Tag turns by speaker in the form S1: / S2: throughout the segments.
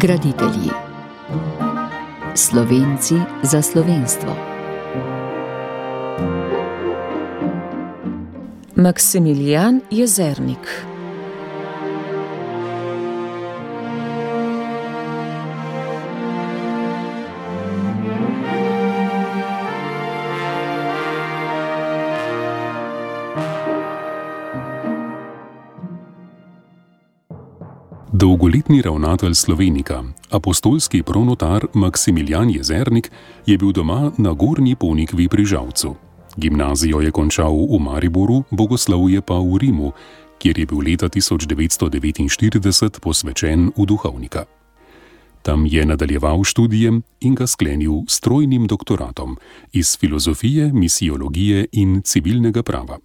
S1: Graditelji Slovenci za slovenstvo.
S2: Maksimilijan Jezernik.
S3: Dolgoletni ravnatelj Slovenika, apostolski pronotar Maksimilijan Jezernik, je bil doma na Gornji Ponikvi pri Žavcu. Gimnazijo je končal v Mariboru, bogoslovje pa v Rimu, kjer je bil leta 1949 posvečen v duhovnika. Tam je nadaljeval študijem in ga sklenil s trojnim doktoratom iz filozofije, misiologije in civilnega prava.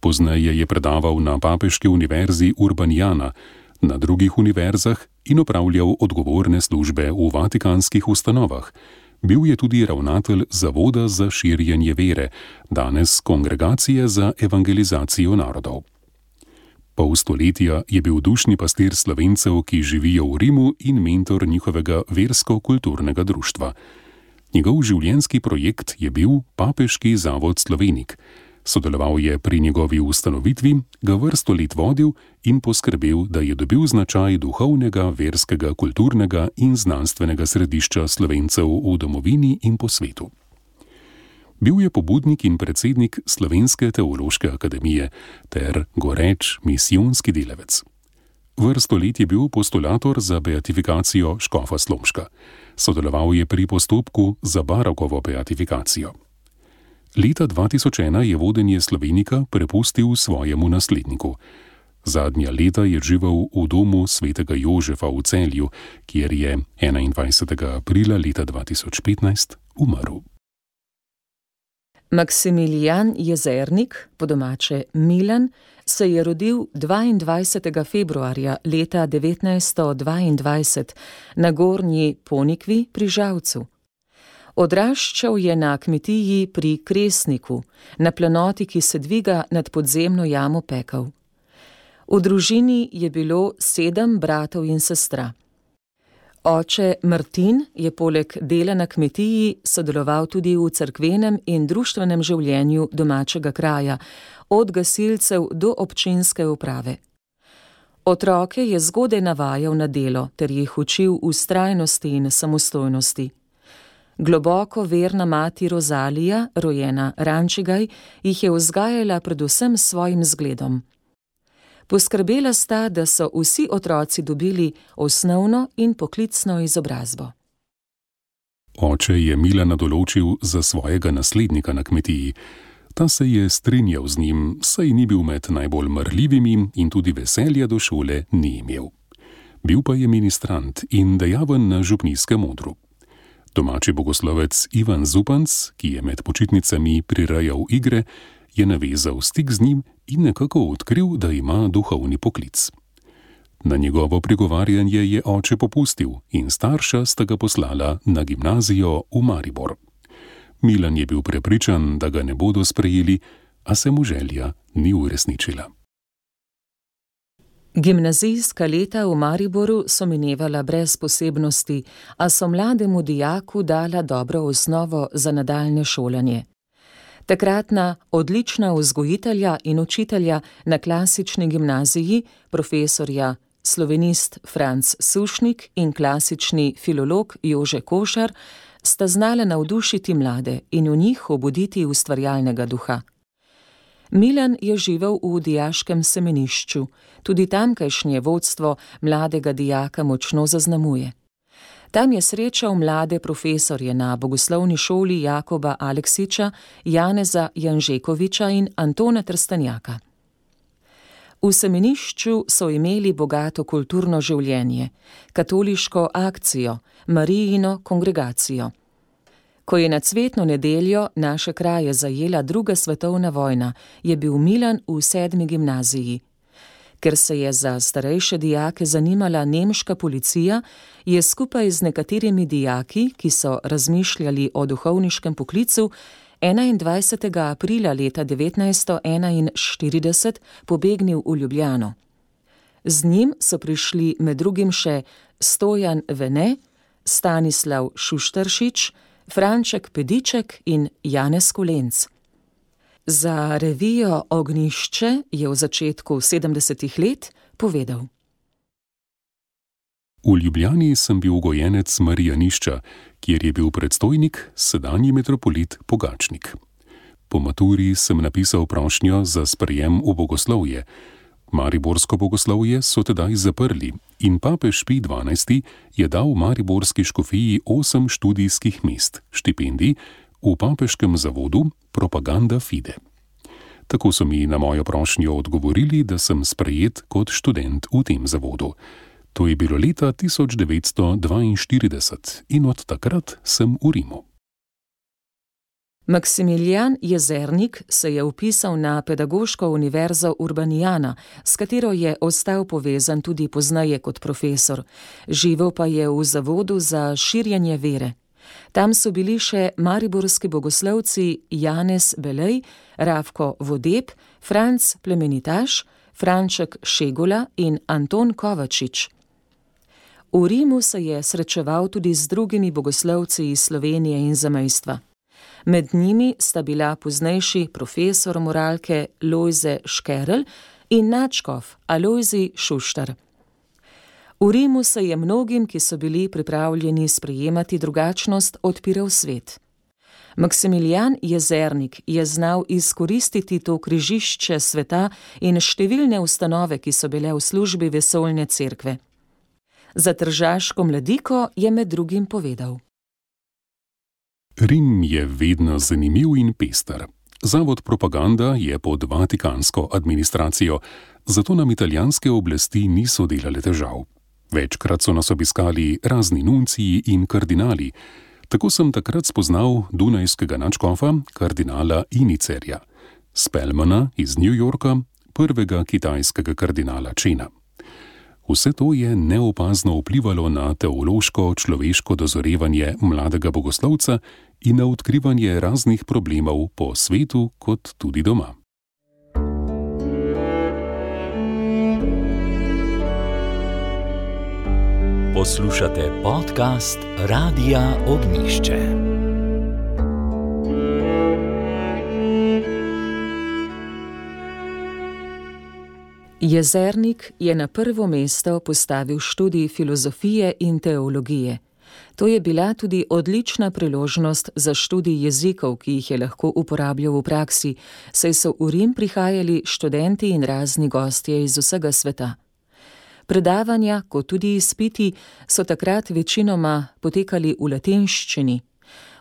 S3: Pozneje je predaval na Papeški univerzi Urbanijana, na drugih univerzah in opravljal odgovorne službe v vatikanskih ustanovah. Bil je tudi ravnatelj Zavoda za širjenje vere, danes Kongregacije za evangelizacijo narodov. Pol stoletja je bil dušni pastir slovencev, ki živijo v Rimu in mentor njihovega versko-kulturnega društva. Njegov življenjski projekt je bil Papeški zavod Slovenik. Sodeloval je pri njegovi ustanovitvi, ga vrsto let vodil in poskrbel, da je dobil značaj duhovnega, verskega, kulturnega in znanstvenega središča slovencev v domovini in po svetu. Bil je pobudnik in predsednik Slovenske teološke akademije ter goreč misijonski delavec. Vrsto let je bil postulator za beatifikacijo Škofa Slomška. Sodeloval je pri postopku za Barakovo beatifikacijo. Leta 2001 je vodenje Slovenika prepustil svojemu nasledniku. Zadnja leta je živel v domu svetega Jožefa v celju, kjer je 21. aprila leta 2015 umrl.
S2: Maksimilijan Jezernik, po domače Milan, se je rodil 22. februarja leta 1922 na Gornji Ponikvi pri Žavcu. Odraščal je na kmetiji pri Kresniku, na planoti, ki se dviga nad podzemno jamo pekel. V družini je bilo sedem bratov in sestra. Oče Martin je poleg dela na kmetiji sodeloval tudi v cerkvenem in društvenem življenju domačega kraja, od gasilcev do občinske uprave. Otroke je zgodaj navajal na delo ter jih učil ustrajnosti in samostojnosti. Globoko verna mati Rozalija, rojena Rančigaj, jih je vzgajala predvsem s svojim zgledom. Poskrbela sta, da so vsi otroci dobili osnovno in poklicno izobrazbo.
S3: Oče je Milana določil za svojega naslednika na kmetiji. Ta se je strinjal z njim, saj ni bil med najbolj mrljivimi in tudi veselja do šole ni imel. Bil pa je ministrant in dejaven na župnijskem modru. Domači bogoslovec Ivan Zupanc, ki je med počitnicami prirajal igre, je navezal stik z njim in nekako odkril, da ima duhovni poklic. Na njegovo pregovarjanje je oče popustil in starša sta ga poslala na gimnazijo v Maribor. Milan je bil prepričan, da ga ne bodo sprejeli, a se mu želja ni uresničila.
S2: Gimnazijska leta v Mariboru so minevala brez posebnosti, a so mlademu dijaku dala dobro osnovo za nadaljne šolanje. Takratna odlična vzgojitelja in učitelja na klasični gimnaziji, profesorja slovenist Franz Sušnik in klasični filolog Jože Košar, sta znala navdušiti mlade in v njih obuditi ustvarjalnega duha. Milan je živel v dijaškem semenišču, tudi tamkajšnje vodstvo mladega dijaka močno zaznamuje. Tam je srečal mlade profesorje na bogoslovni šoli Jakoba Aleksiča, Janeza Janžekoviča in Antona Trstanjaka. V semenišču so imeli bogato kulturno življenje, katoliško akcijo, Marijino kongregacijo. Ko je na cvetno nedeljo naše kraje zajela druga svetovna vojna, je bil Milan v sedmi gimnaziji. Ker se je za starejše dijake zanimala nemška policija, je skupaj z nekaterimi dijaki, ki so razmišljali o duhovniškem poklicu, 21. aprila leta 1941 pobegnil v Ljubljano. Z njim so prišli med drugim še Stojan Vene, Stanislav Šuštršič, Franček Pediček in Janez Kulenc. Za revijo Ognišče je v začetku 70-ih let povedal:
S3: V Ljubljani sem bil gojenec Marijanišča, kjer je bil predstojnik sedanji metropolit Pogačnik. Po maturi sem napisal prošnjo za sprejem v bogoslovje. Mariborsko bogoslovje so tedaj zaprli in papež Pi XII je dal Mariborski škofiji osem študijskih mest, štipendij v papeškem zavodu Propaganda Fide. Tako so mi na mojo prošnjo odgovorili, da sem sprejet kot študent v tem zavodu. To je bilo leta 1942 in od takrat sem v Rimu.
S2: Maksimilijan Jezernik se je upisal na Pedagoško univerzo Urbanijana, s katero je ostal povezan tudi poznaje kot profesor. Živel pa je v Zavodu za širjanje vere. Tam so bili še mariborski bogoslovci Janez Belej, Ravko Vodeb, Franc Plemenitaš, Franček Šegula in Anton Kovačič. V Rimu se je srečeval tudi z drugimi bogoslovci iz Slovenije in zamejstva. Med njimi sta bila poznejši profesor moralke Lojze Škerl in načkov Alojzi Šuštar. V Rimu se je mnogim, ki so bili pripravljeni sprejemati drugačnost, odpiral svet. Maksimilijan Jezernik je znal izkoristiti to križišče sveta in številne ustanove, ki so bile v službi vesoljne cerkve. Za tržaško mladiko je med drugim povedal.
S3: Rim je vedno zanimiv in pester. Zavod propaganda je pod vatikansko administracijo, zato nam italijanske oblasti niso delale težav. Večkrat so nas obiskali razni nunciji in kardinali. Tako sem takrat spoznal dunajskega načkofa, kardinala Inicerja, Spelmana iz New Yorka, prvega kitajskega kardinala Čena. Vse to je neopazno vplivalo na teološko človeško dozorevanje mladega bogoslovca in na odkrivanje raznih problemov po svetu, kot tudi doma.
S1: Poslušate podcast Radia Ognišče.
S2: Jezernik je na prvo mesto postavil študij filozofije in teologije. To je bila tudi odlična priložnost za študij jezikov, ki jih je lahko uporabljal v praksi, saj so v Rim prihajali študenti in razni gostje iz vsega sveta. Predavanja, kot tudi izpiti, so takrat večinoma potekali v latinščini.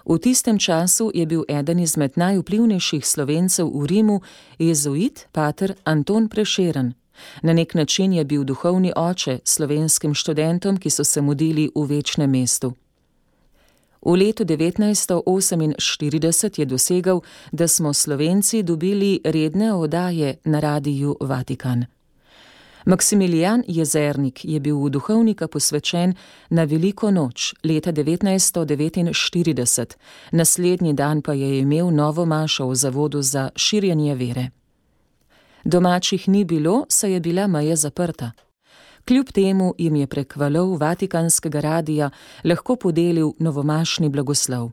S2: V tistem času je bil eden izmed najvplivnejših slovencev v Rimu jezuit pater Anton Prešeren. Na nek način je bil duhovni oče slovenskim študentom, ki so se mudili v večnem mestu. V letu 1948 je dosegal, da smo Slovenci dobili redne oddaje na radiju Vatikan. Maksimilijan Jezernik je bil v duhovnika posvečen na veliko noč leta 1949, naslednji dan pa je imel novo mašo v Zavodu za širjenje vere. Domačih ni bilo, saj je bila meja zaprta. Kljub temu jim je prek valov Vatikanskega radija lahko podelil novomašni blagoslov.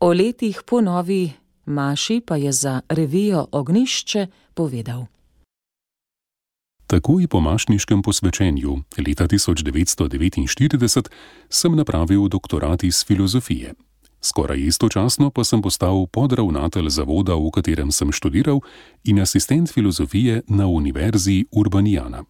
S2: O letih po novi maši pa je za revijo Ognišče povedal.
S3: Takoj po mašniškem posvečenju leta 1949 sem napravil doktorat iz filozofije. Skoraj istočasno pa sem postal podravnatelj zavoda, v katerem sem študiral, in asistent filozofije na Univerzi Urbanijana.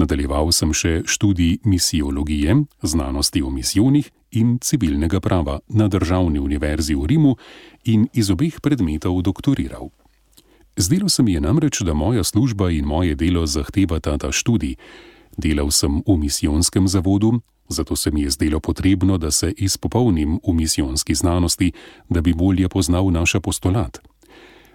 S3: Nadaljeval sem še študij misiologije, znanosti o misijonih in civilnega prava na Državni univerzi v Rimu in iz obeh predmetov doktoriral. Zdelo se mi je namreč, da moja služba in moje delo zahtevata ta študij. Delal sem v misijonskem zavodu, zato se mi je zdelo potrebno, da se izpopolnim v misijonski znanosti, da bi bolje poznal naš apostolat.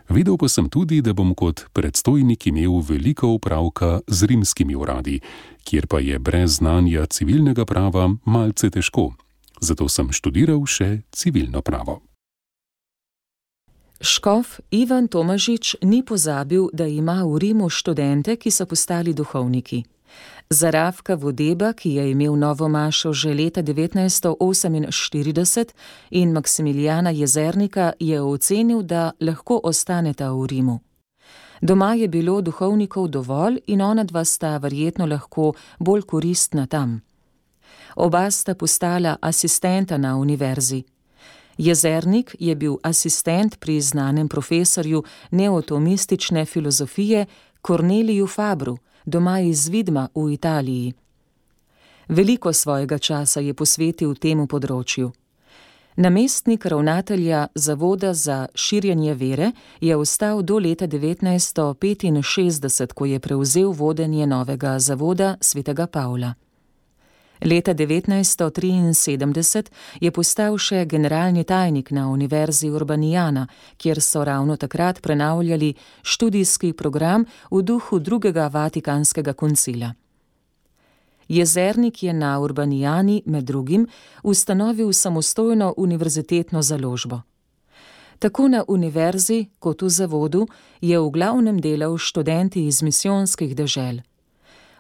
S3: Vedel pa sem tudi, da bom kot predstojnik imel veliko upravka z rimskimi uradi, kjer pa je brez znanja civilnega prava malce težko. Zato sem študiral še civilno pravo.
S2: Škof Ivan Tomažič ni pozabil, da ima v Rimu študente, ki so postali duhovniki. Za Ravka Vodeba, ki je imel novo mašo že leta 1948, in Maksimilijana Jezernika je ocenil, da lahko ostaneta v Rimu. Doma je bilo duhovnikov dovolj in ona dva sta verjetno lahko bolj koristna tam. Oba sta postala asistenta na univerzi. Jezernik je bil asistent pri znanem profesorju neotomistične filozofije Korneliju Fabru, doma iz Vidma v Italiji. Veliko svojega časa je posvetil temu področju. Namestnik ravnatelja Zavoda za širjenje vere je ostal do leta 1965, ko je prevzel vodenje novega zavoda svetega Pavla. Leta 1973 je postal še generalni tajnik na Univerzi Urbanijana, kjer so ravno takrat prenavljali študijski program v duhu drugega vatikanskega koncila. Jezernik je na Urbanijani med drugim ustanovil samostojno univerzitetno založbo. Tako na univerzi kot v zavodu je v glavnem delal študenti iz misijonskih dežel.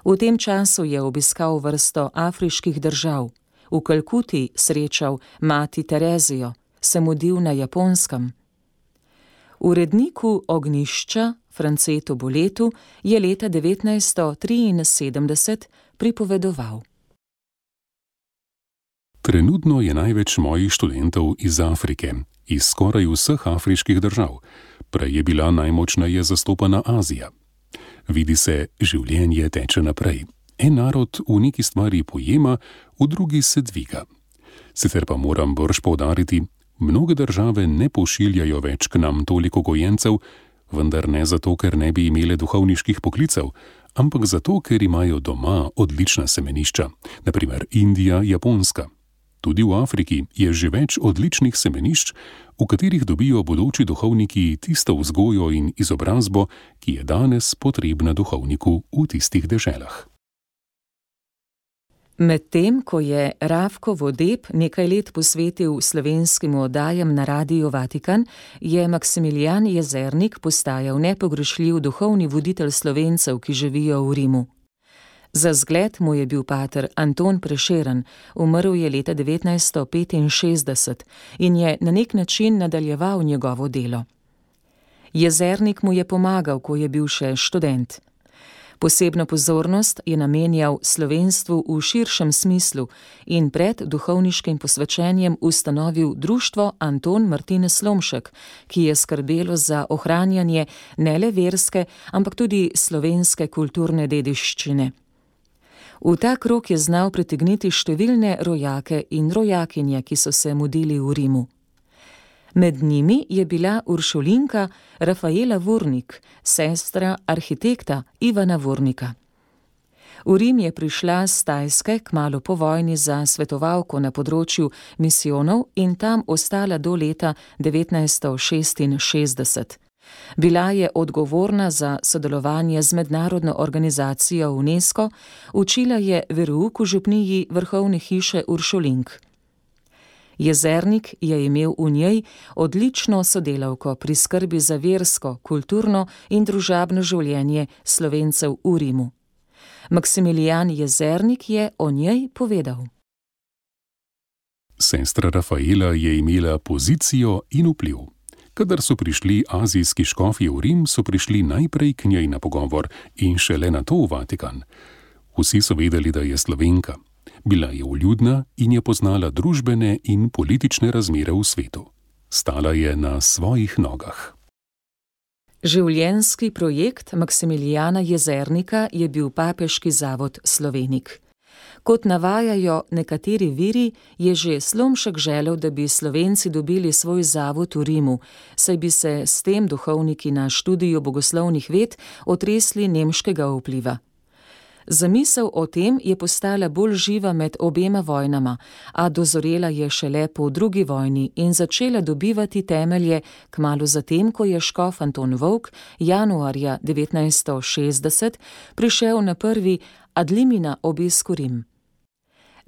S2: V tem času je obiskal vrsto afriških držav, v Kalkuti srečal mati Terezijo, se mudil na japonskem. Uredniku ognišča Francetu Boletu je leta 1973 pripovedoval.
S3: Trenutno je največ mojih študentov iz Afrike, iz skoraj vseh afriških držav. Prej je bila najmočneje zastopana Azija. Vidi se, življenje teče naprej. En narod v neki stvari pojema, v drugi se dviga. Sicer pa moram brž povdariti, mnoge države ne pošiljajo več k nam toliko gojencev, vendar ne zato, ker ne bi imele duhovniških poklicev, ampak zato, ker imajo doma odlična semenišča, naprimer Indija, Japonska. Tudi v Afriki je že več odličnih semenišč, v katerih dobijo bodoči duhovniki tisto vzgojo in izobrazbo, ki je danes potrebna duhovniku v tistih deželah.
S2: Medtem ko je Ravko Vodeb nekaj let posvetil slovenskim oddajam na Radio Vatikan, je Maksimilijan Jezernik postajal nepogrešljiv duhovni voditelj slovencev, ki živijo v Rimu. Za zgled mu je bil pater Anton Prešeren, umrl je leta 1965 in je na nek način nadaljeval njegovo delo. Jezernik mu je pomagal, ko je bil še študent. Posebno pozornost je namenjal slovenstvu v širšem smislu in pred duhovniškim posvečenjem ustanovil društvo Anton Martin Slomšek, ki je skrbelo za ohranjanje ne le verske, ampak tudi slovenske kulturne dediščine. V ta krok je znal pritegniti številne rojake in rojakinje, ki so se mudili v Rimu. Med njimi je bila uršulinka Rafaela Vurnik, sestra arhitekta Ivana Vurnika. V Rim je prišla z Tajske kmalo po vojni za svetovalko na področju misijonov in tam ostala do leta 1966. Bila je odgovorna za sodelovanje z mednarodno organizacijo UNESCO, učila je verouk v župniji vrhovne hiše Uršulink. Jezernik je imel v njej odlično sodelavko pri skrbi za versko, kulturno in družabno življenje slovencev v Rimu. Maksimilijan Jezernik je o njej povedal.
S3: Sestra Rafaela je imela pozicijo in vpliv. Kadar so prišli azijski škofi v Rim, so prišli najprej k njej na pogovor in šele na to v Vatikan. Vsi so vedeli, da je slovenka. Bila je uljudna in je poznala družbene in politične razmere v svetu. Stala je na svojih nogah.
S2: Življenjski projekt Maksimilijana Jezernika je bil papeški zavod Slovenik. Kot navajajo nekateri viri, je že Slomšek želel, da bi Slovenci dobili svoj zavod v Rimu, saj bi se s tem duhovniki na študiju bogoslovnih ved otresli nemškega vpliva. Zamisel o tem je postala bolj živa med obema vojnama, a dozorela je šele po drugi vojni in začela dobivati temelje kmalo zatem, ko je škof Anton Vovk januarja 1960 prišel na prvi Adlimina obisk v Rim.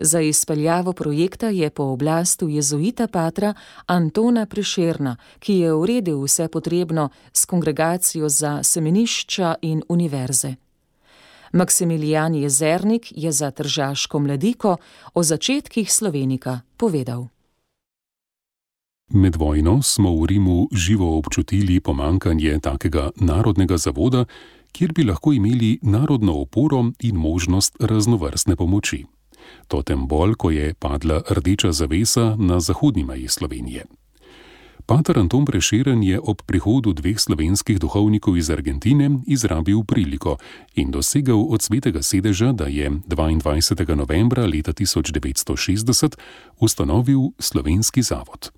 S2: Za izpeljavo projekta je po oblastu jezuita patra Antona Prešerna, ki je uredil vse potrebno s kongregacijo za semenišča in univerze. Maksimilijan Jezernik je za tržaško mladiko o začetkih Slovenika povedal.
S3: Med vojno smo v Rimu živo občutili pomankanje takega narodnega zavoda, kjer bi lahko imeli narodno oporo in možnost raznovrstne pomoči. To tem bolj, ko je padla rdeča zavesa na zahodni meji Slovenije. Pater Anton Preširen je ob prihodu dveh slovenskih duhovnikov iz Argentine izrabil priliko in dosegal od svetega sedeža, da je 22. novembra leta 1960 ustanovil slovenski zavod.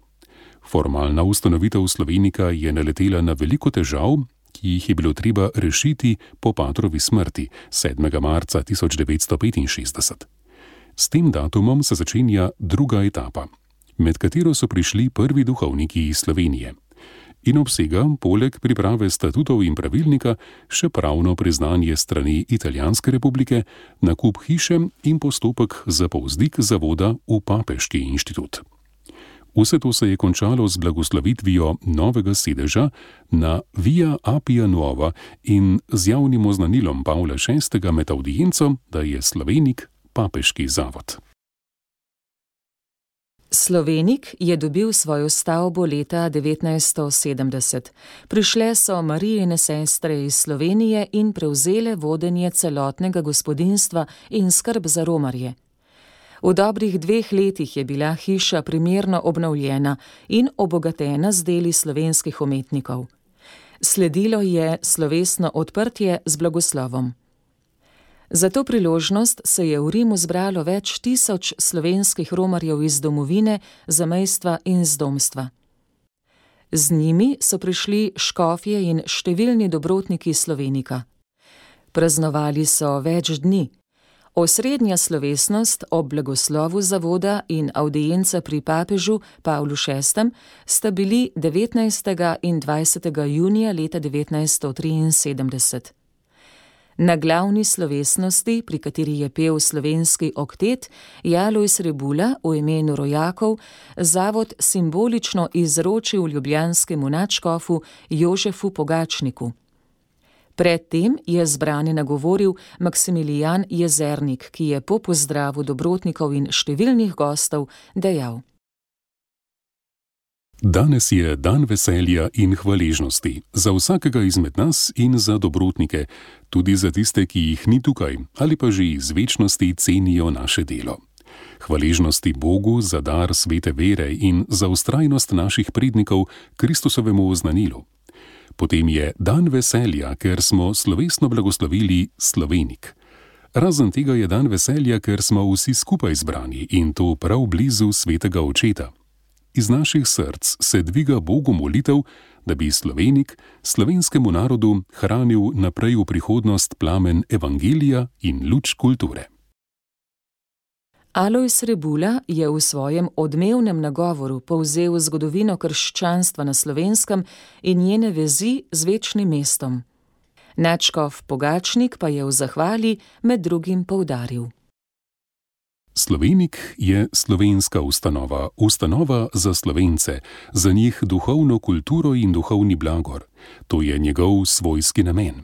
S3: Formalna ustanovitev Slovenika je naletela na veliko težav, ki jih je bilo treba rešiti po patrovi smrti 7. marca 1965. S tem datumom se začenja druga etapa med katero so prišli prvi duhovniki iz Slovenije. In obsega, poleg priprave statutov in pravilnika, še pravno priznanje strani Italijanske republike, nakup hiše in postopek za povzdik zavoda v Papeški inštitut. Vse to se je končalo z blagoslovitvijo novega sedeža na Via Apia Nuova in z javnim oznanilom Pavla VI. med audienco, da je Slovenik papeški zavod.
S2: Slovenik je dobil svojo stavbo leta 1970. Prišle so Marijine sestre iz Slovenije in prevzele vodenje celotnega gospodinstva in skrb za romarje. V dobrih dveh letih je bila hiša primerno obnovljena in obogatena z deli slovenskih umetnikov. Sledilo je slovesno odprtje z blagoslovom. Za to priložnost se je v Rimu zbralo več tisoč slovenskih romarjev iz domovine, zamejstva in zdomstva. Z njimi so prišli škofje in številni dobrotniki Slovenika. Praznovali so več dni. Osrednja slovesnost ob blagoslovu zavoda in audienca pri papežu Pavlu VI sta bili 19. in 20. junija leta 1973. Na glavni slovesnosti, pri kateri je pel slovenski oktet, je Alois Rebula v imenu rojakov zavod simbolično izročil ljubljanskemu načkofu Jožefu Pogačniku. Predtem je zbrane nagovoril Maksimilijan Jezernik, ki je po pozdravu dobrotnikov in številnih gostov dejal.
S3: Danes je dan veselja in hvaležnosti za vsakega izmed nas in za dobrotnike, tudi za tiste, ki jih ni tukaj ali pa že iz večnosti cenijo naše delo. Hvaležnosti Bogu za dar svete vere in za ustrajnost naših prednikov Kristusovemu oznanilu. Potem je dan veselja, ker smo slovesno blagoslovili Slovenik. Razen tega je dan veselja, ker smo vsi skupaj zbrani in to prav blizu svetega očeta iz naših src se dviga Bogu molitev, da bi Slovenik slovenskemu narodu hranil naprej v prihodnost plamen evangelija in luč kulture.
S2: Alois Rebula je v svojem odmevnem nagovoru povzel zgodovino krščanstva na slovenskem in njene vezi z večnim mestom. Načkov Pogačnik pa je v zahvali med drugim poudaril.
S3: Slovenik je slovenska ustanova, ustanova za slovence, za njih duhovno kulturo in duhovni blagor. To je njegov svojski namen.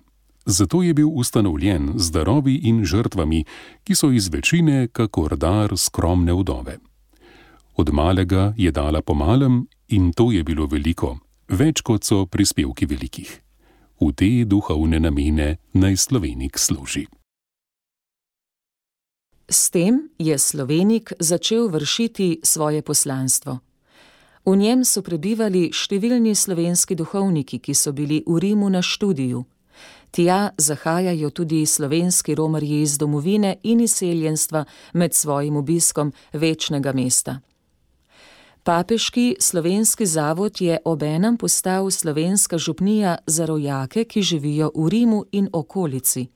S3: Zato je bil ustanovljen z darovi in žrtvami, ki so iz večine kakor dar skromne vdove. Od malega je dala pomalem in to je bilo veliko, več kot so prispevki velikih. V te duhovne namene naj slovenik služi.
S2: S tem je Slovenik začel vršiti svoje poslanstvo. V njem so prebivali številni slovenski duhovniki, ki so bili v Rimu na študiju. Tja zahajajo tudi slovenski romarji iz domovine in izseljenstva med svojim obiskom večnega mesta. Papeški slovenski zavod je obenem postal slovenska župnija za rojake, ki živijo v Rimu in okolici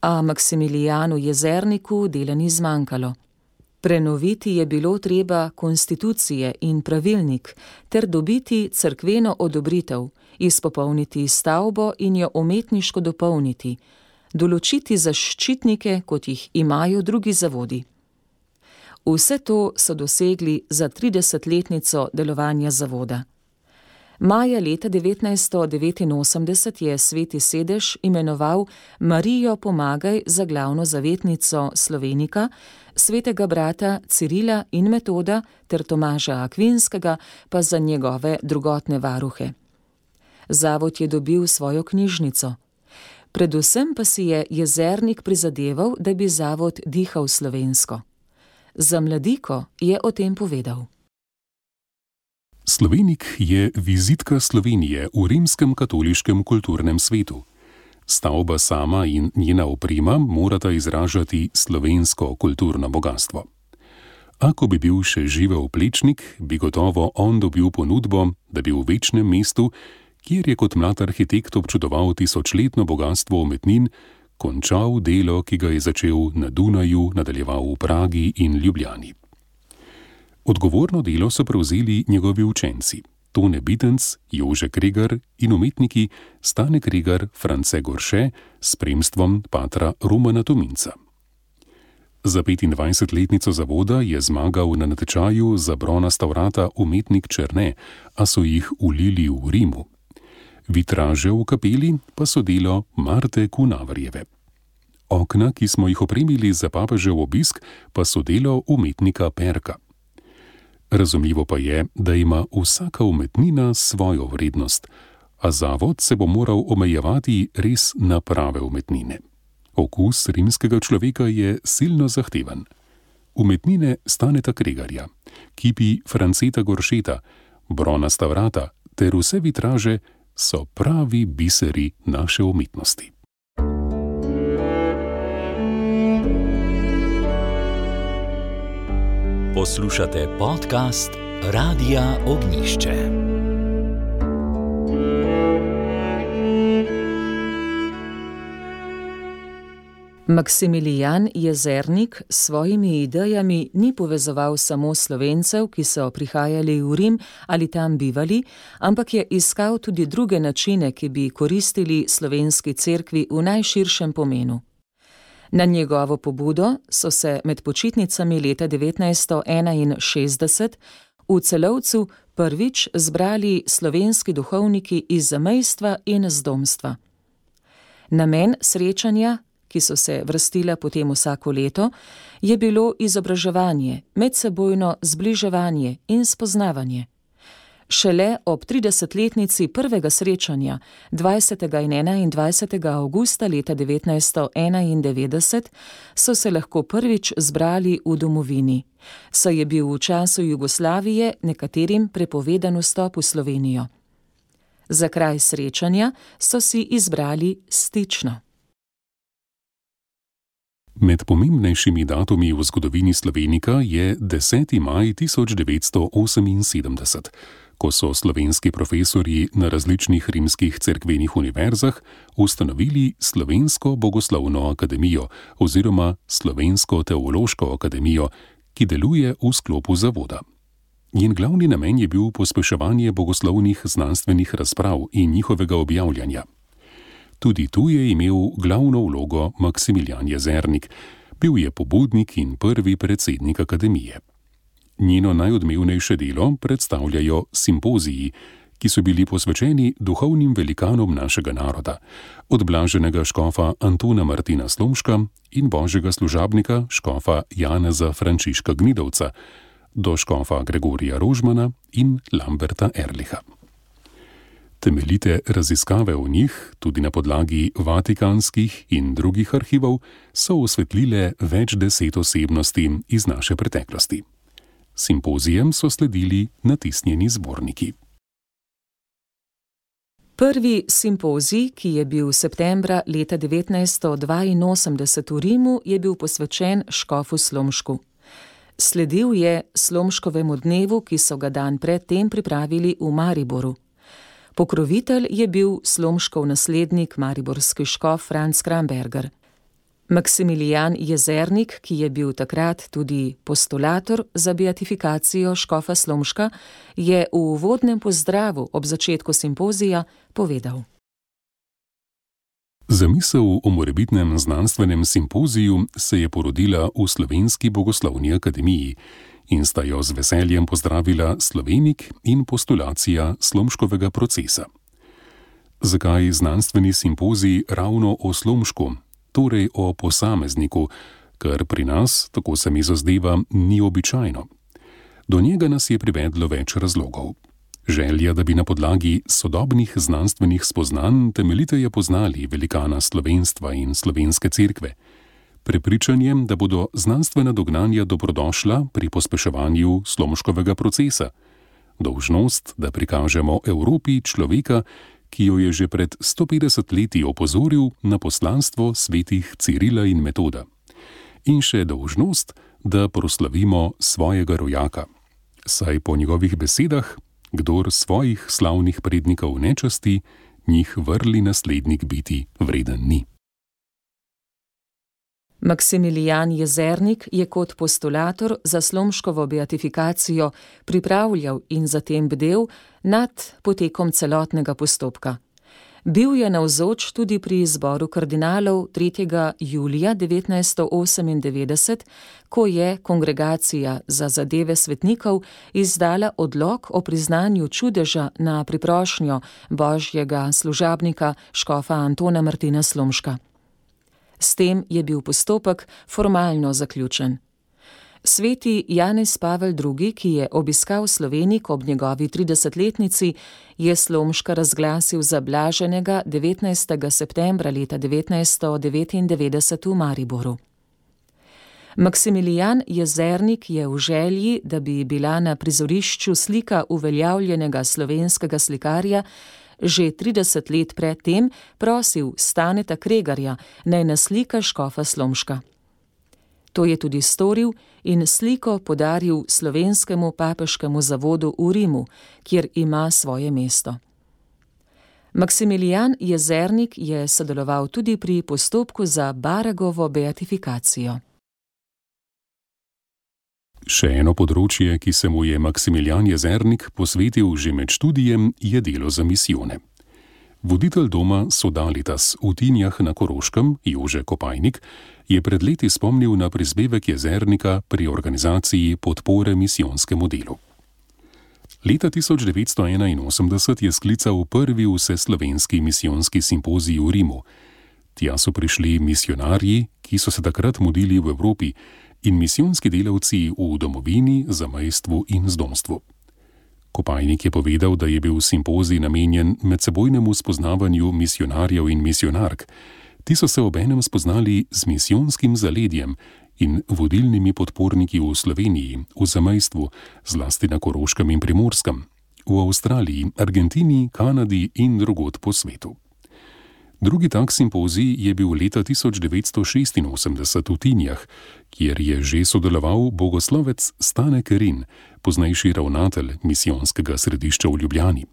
S2: a Maksimilijanu Jezerniku dela ni zmanjkalo. Prenoviti je bilo treba konstitucije in pravilnik ter dobiti crkveno odobritev, izpopolniti stavbo in jo umetniško dopolniti, določiti zaščitnike, kot jih imajo drugi zavodi. Vse to so dosegli za 30-letnico delovanja zavoda. Maja leta 1989 je sveti sedež imenoval Marijo Pomagaj za glavno zavetnico Slovenika, svetega brata Cirila in Metoda ter Tomaža Akvinskega pa za njegove drugotne varuhe. Zavod je dobil svojo knjižnico. Predvsem pa si je jezernik prizadeval, da bi zavod dihal slovensko. Za mladiko je o tem povedal.
S3: Slovenik je vizitka Slovenije v rimskem katoliškem kulturnem svetu. Stavba sama in njena oprema morata izražati slovensko kulturno bogatstvo. Ako bi bil še živel plečnik, bi gotovo on dobil ponudbo, da bi v večnem mestu, kjer je kot mlad arhitekt občudoval tisočletno bogatstvo umetnin, končal delo, ki ga je začel na Dunaju, nadaljeval v Pragi in Ljubljani. Odgovorno delo so prevzeli njegovi učenci: Tone Bitenc, Jože Kregar in umetniki Stane Kregar, France Gorše, s spremstvom patra Romana Tominca. Za 25-letnico zavoda je zmagal na natečaju za bronasta vrata umetnik Črne, a so jih ulili v Rimu. Vitraže v kapeli pa so delo Marte Kunavarjeve. Okna, ki smo jih opremili za papežev obisk, pa so delo umetnika Perka. Razumljivo pa je, da ima vsaka umetnina svojo vrednost, a zavod se bo moral omejevati res na prave umetnine. Okus rimskega človeka je silno zahteven. Umetnine staneta Kregarja, kipi Franceta Goršeta, bronasta vrata ter vse vitraže so pravi biseri naše umetnosti.
S1: Poslušate podcast Radia Ognišče.
S2: Maksimilijan Jezernik s svojimi idejami ni povezoval samo slovencev, ki so prihajali v Rim ali tam bivali, ampak je iskal tudi druge načine, ki bi koristili slovenski cerkvi v najširšem pomenu. Na njegovo pobudo so se med počitnicami leta 1961 v celovcu prvič zbrali slovenski duhovniki iz zamejstva in zdomstva. Namen srečanja, ki so se vrstila potem vsako leto, je bilo izobraževanje, medsebojno zbliževanje in spoznavanje. Šele ob 30-letnici prvega srečanja 20. in 21. augusta leta 1991 so se lahko prvič zbrali v domovini, saj je bil v času Jugoslavije nekaterim prepovedan vstop v Slovenijo. Za kraj srečanja so si izbrali stično.
S3: Med pomembnejšimi datumi v zgodovini Slovenika je 10. maj 1978 ko so slovenski profesori na različnih rimskih cerkvenih univerzah ustanovili Slovensko bogoslovno akademijo oziroma Slovensko teološko akademijo, ki deluje v sklopu zavoda. Njen glavni namen je bil pospeševanje bogoslovnih znanstvenih razprav in njihovega objavljanja. Tudi tu je imel glavno vlogo Maksimilijan Jezernik, bil je pobudnik in prvi predsednik akademije. Njeno najodmevnejše delo predstavljajo simpoziji, ki so bili posvečeni duhovnim velikanom našega naroda, od blaženega škofa Antona Martina Slomška in božjega služabnika škofa Janeza Frančiška Gnidovca do škofa Gregorija Rožmana in Lamberta Erliha. Temeljite raziskave o njih, tudi na podlagi vatikanskih in drugih arhivov, so osvetlile več deset osebnosti iz naše preteklosti. Simpozijem so sledili natisnjeni zborniki.
S2: Prvi simpozij, ki je bil septembra leta 1982 v Rimu, je bil posvečen Škofu Slomšku. Sledil je Slomškovemu dnevu, ki so ga dan predtem pripravili v Mariboru. Pokrovitelj je bil Slomškov naslednik, mariborski škof Franz Kramberger. Maksimilijan Jezernik, ki je bil takrat tudi postulator za beatifikacijo škofa Slomška, je v uvodnem pozdravu ob začetku simpozija povedal.
S3: Zamisel o morebitnem znanstvenem simpoziju se je porodila v Slovenski bogoslovni akademiji in sta jo z veseljem pozdravila slovenik in postulacija slomškovega procesa. Zakaj znanstveni simpozij ravno o slomšku, torej o posamezniku, kar pri nas, tako se mi zazdeva, ni običajno? Do njega nas je privedlo več razlogov. Želja, da bi na podlagi sodobnih znanstvenih spoznanj temeljiteje poznali velikana slovenstva in slovenske cerkve, prepričanjem, da bodo znanstvena dognanja dobrodošla pri pospeševanju slomškovega procesa, dolžnost, da prikažemo Evropi človeka, ki jo je že pred 150 leti opozoril na poslanstvo svetih Cirila in Metoda, in še dolžnost, da proslavimo svojega rojaka. Saj po njegovih besedah, kdor svojih slavnih prednikov nečasti, njih vrli naslednik biti vreden ni.
S2: Maksimilijan Jezernik je kot postulator za slomškovo beatifikacijo pripravljal in zatem bdel nad potekom celotnega postopka. Bil je navzoč tudi pri izboru kardinalov 3. julija 1998, ko je Kongregacija za zadeve svetnikov izdala odlog o priznanju čudeža na priprošnjo božjega služabnika škofa Antona Martina Slomška. S tem je bil postopek formalno zaključen. Sveti Janez Pavel II., ki je obiskal Slovenik ob njegovi 30-letnici, je Slomška razglasil za blaženega 19. septembra leta 1999 v Mariboru. Maksimilijan Jezernik je v želji, da bi bila na prizorišču slika uveljavljenega slovenskega slikarja, že 30 let predtem prosil Staneta Kregarja naj naslika škofa Slomška. To je tudi storil in sliko podaril slovenskemu papeškemu zavodu v Rimu, kjer ima svoje mesto. Maksimilijan Jezernik je sodeloval tudi pri postopku za Baragovo beatifikacijo.
S3: Še eno področje, ki se mu je Maksimilijan Jezernik posvetil že med študijem, je delo za misijone. Voditelj doma Sodalitas v Tinjah na Koroškem, Jože Kopajnik, je pred leti spomnil na prispevek Jezernika pri organizaciji podpore misijonskemu delu. Leta 1981 je sklical prvi vseslovenski misijonski simpozij v Rimu. Tja so prišli misionarji, ki so se takrat mudili v Evropi, in misijonski delavci v domovini, zamejstvu in zdomstvu. Kopajnik je povedal, da je bil simpozij namenjen medsebojnemu spoznavanju misionarjev in misionark. Ti so se obenem spoznali z misijonskim zaledjem in vodilnimi podporniki v Sloveniji, v zamejstvu, zlasti na Koroškem in Primorskem, v Avstraliji, Argentini, Kanadi in drugod po svetu. Drugi tak simpozij je bil leta 1986 v Tinjah, kjer je že sodeloval bogoslovec Stane Kerin, poznejši ravnatelj misijonskega središča v Ljubljani.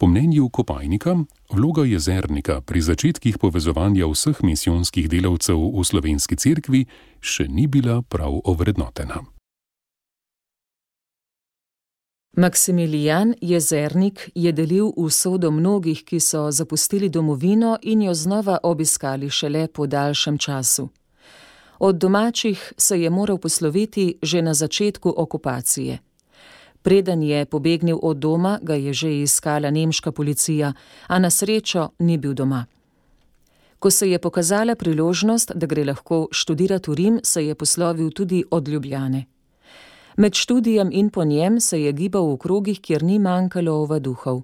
S3: Po mnenju Kopajnika, vloga jezernika pri začetkih povezovanja vseh misijonskih delavcev v slovenski cerkvi še ni bila prav ovrednotena.
S2: Maksimilijan Jezernik je delil usodo mnogih, ki so zapustili domovino in jo znova obiskali šele po daljšem času. Od domačih se je moral posloviti že na začetku okupacije. Preden je pobegnil od doma, ga je že iskala nemška policija, a na srečo ni bil doma. Ko se je pokazala priložnost, da gre lahko študirati v Rim, se je poslovil tudi od Ljubljane. Med študijem in po njem se je gibal v krogih, kjer ni manjkalo ovaduhov.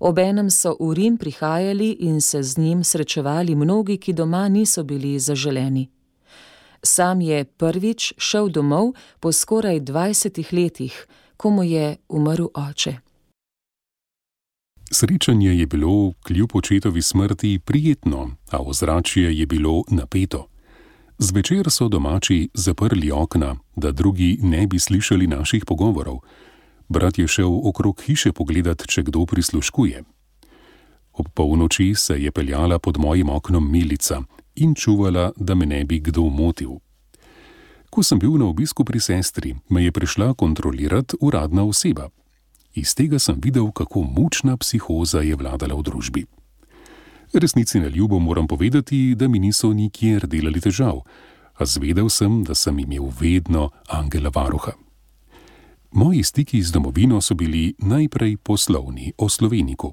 S2: Obenem so v Rim prihajali in se z njim srečevali mnogi, ki doma niso bili zaželeni. Sam je prvič šel domov po skoraj dvajsetih letih, ko mu je umrl oče.
S3: Srečanje je bilo kljub očetovi smrti prijetno, a ozračje je bilo napeto. Zvečer so domači zaprli okna, da drugi ne bi slišali naših pogovorov. Brat je šel okrog hiše pogledat, če kdo prisluškuje. Ob polnoči se je peljala pod mojim oknom milica in čuvala, da me ne bi kdo motil. Ko sem bil na obisku pri sestri, me je prišla kontrolirati uradna oseba. Iz tega sem videl, kako mučna psihoza je vladala v družbi. Resnici na ljubo moram povedati, da mi niso nikjer delali težav, a zvedel sem, da sem imel vedno angela varuha. Moji stiki z domovino so bili najprej poslovni o Sloveniku.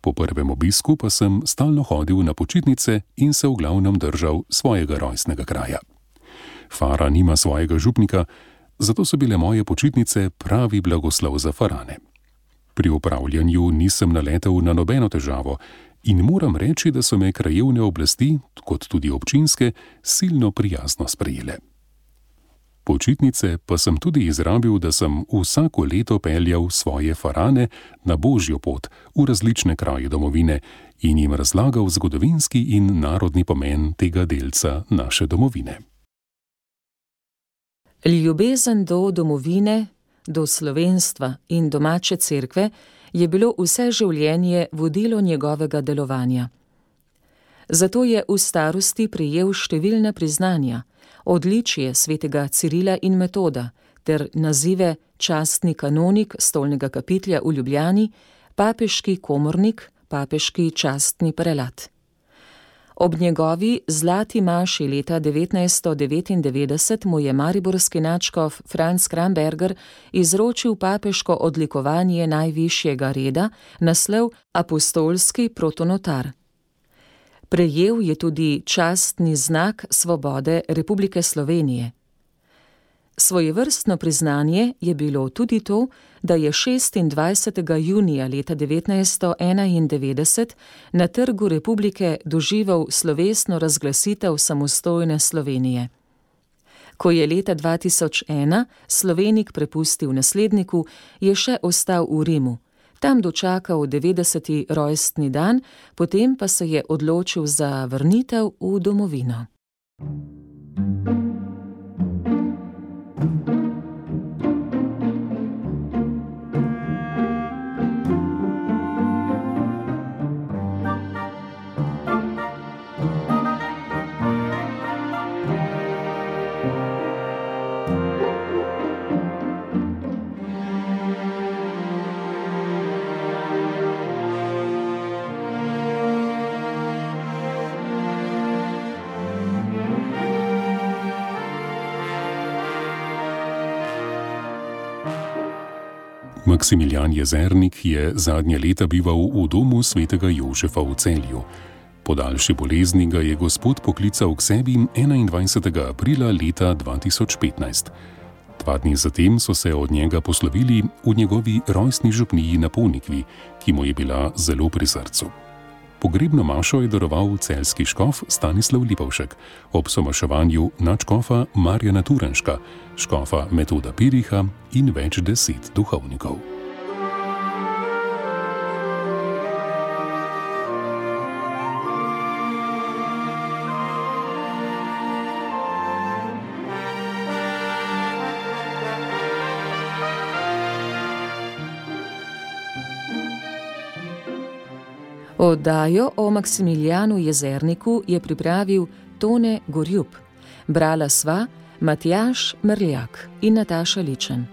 S3: Po prvem obisku pa sem stalno hodil na počitnice in se v glavnem držal svojega rojstnega kraja. Fara nima svojega župnika, zato so bile moje počitnice pravi blagoslov za farane. Pri upravljanju nisem naletel na nobeno težavo in moram reči, da so me krajevne oblasti, kot tudi občinske, silno prijazno sprejele. Počitnice pa sem tudi izrabil, da sem vsako leto peljal svoje farane na božjo pot v različne kraje domovine in jim razlagal zgodovinski in narodni pomen tega delca naše domovine.
S2: Ljubezen do domovine, do slovenstva in domače cerkve je bilo vse življenje vodilo njegovega delovanja. Zato je v starosti prijel številne priznanja, odličje svetega Cirila in Metoda ter nazive častni kanonik stolnega kapitlja v Ljubljani, papeški komornik, papeški častni prelat. Ob njegovi zlati maši leta 1999 mu je mariborski načkov Franz Kramberger izročil papeško odlikovanje najvišjega reda, naslov apostolski protonotar. Prejel je tudi častni znak svobode Republike Slovenije. Svojevrstno priznanje je bilo tudi to, da je 26. junija leta 1991 na Trgu Republike doživel slovesno razglasitev samostojne Slovenije. Ko je leta 2001 Slovenik prepustil nasledniku, je še ostal v Rimu, tam dočakal 90. rojstni dan, potem pa se je odločil za vrnitev v domovino.
S3: Maksimilijan Jezernik je zadnje leta bival v domu svetega Jožefa v celju. Po daljši bolezni ga je gospod poklical k sebi 21. aprila leta 2015. Dva dni zatem so se od njega poslovili v njegovi rojstni župniji na Ponikvi, ki mu je bila zelo pri srcu. Pogrebno mašo je daroval celski škof Stanislav Lipovšek, ob somaševanju načkofa Marjana Turenška, škofa Metoda Piriha in več deset duhovnikov.
S2: Oddajo o Maksimilijanu Jezerniku je pripravil Tone Gorjub, brala sva Matjaš Mrljak in Nataša Ličen.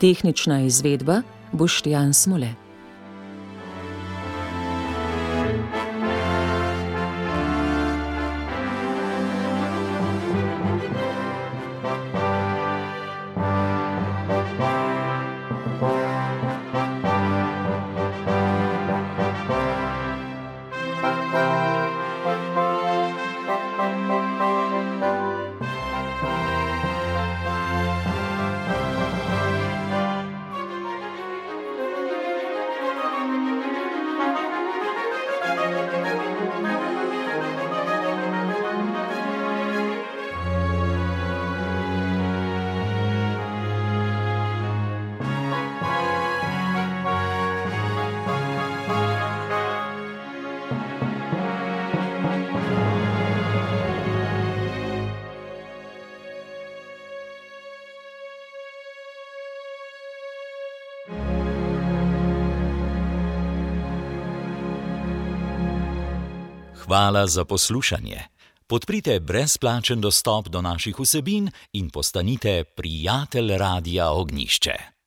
S2: Tehnična izvedba Boštjan Smole.
S1: Hvala za poslušanje. Podprite brezplačen dostop do naših vsebin in postanite prijatelj Radia Ognišče.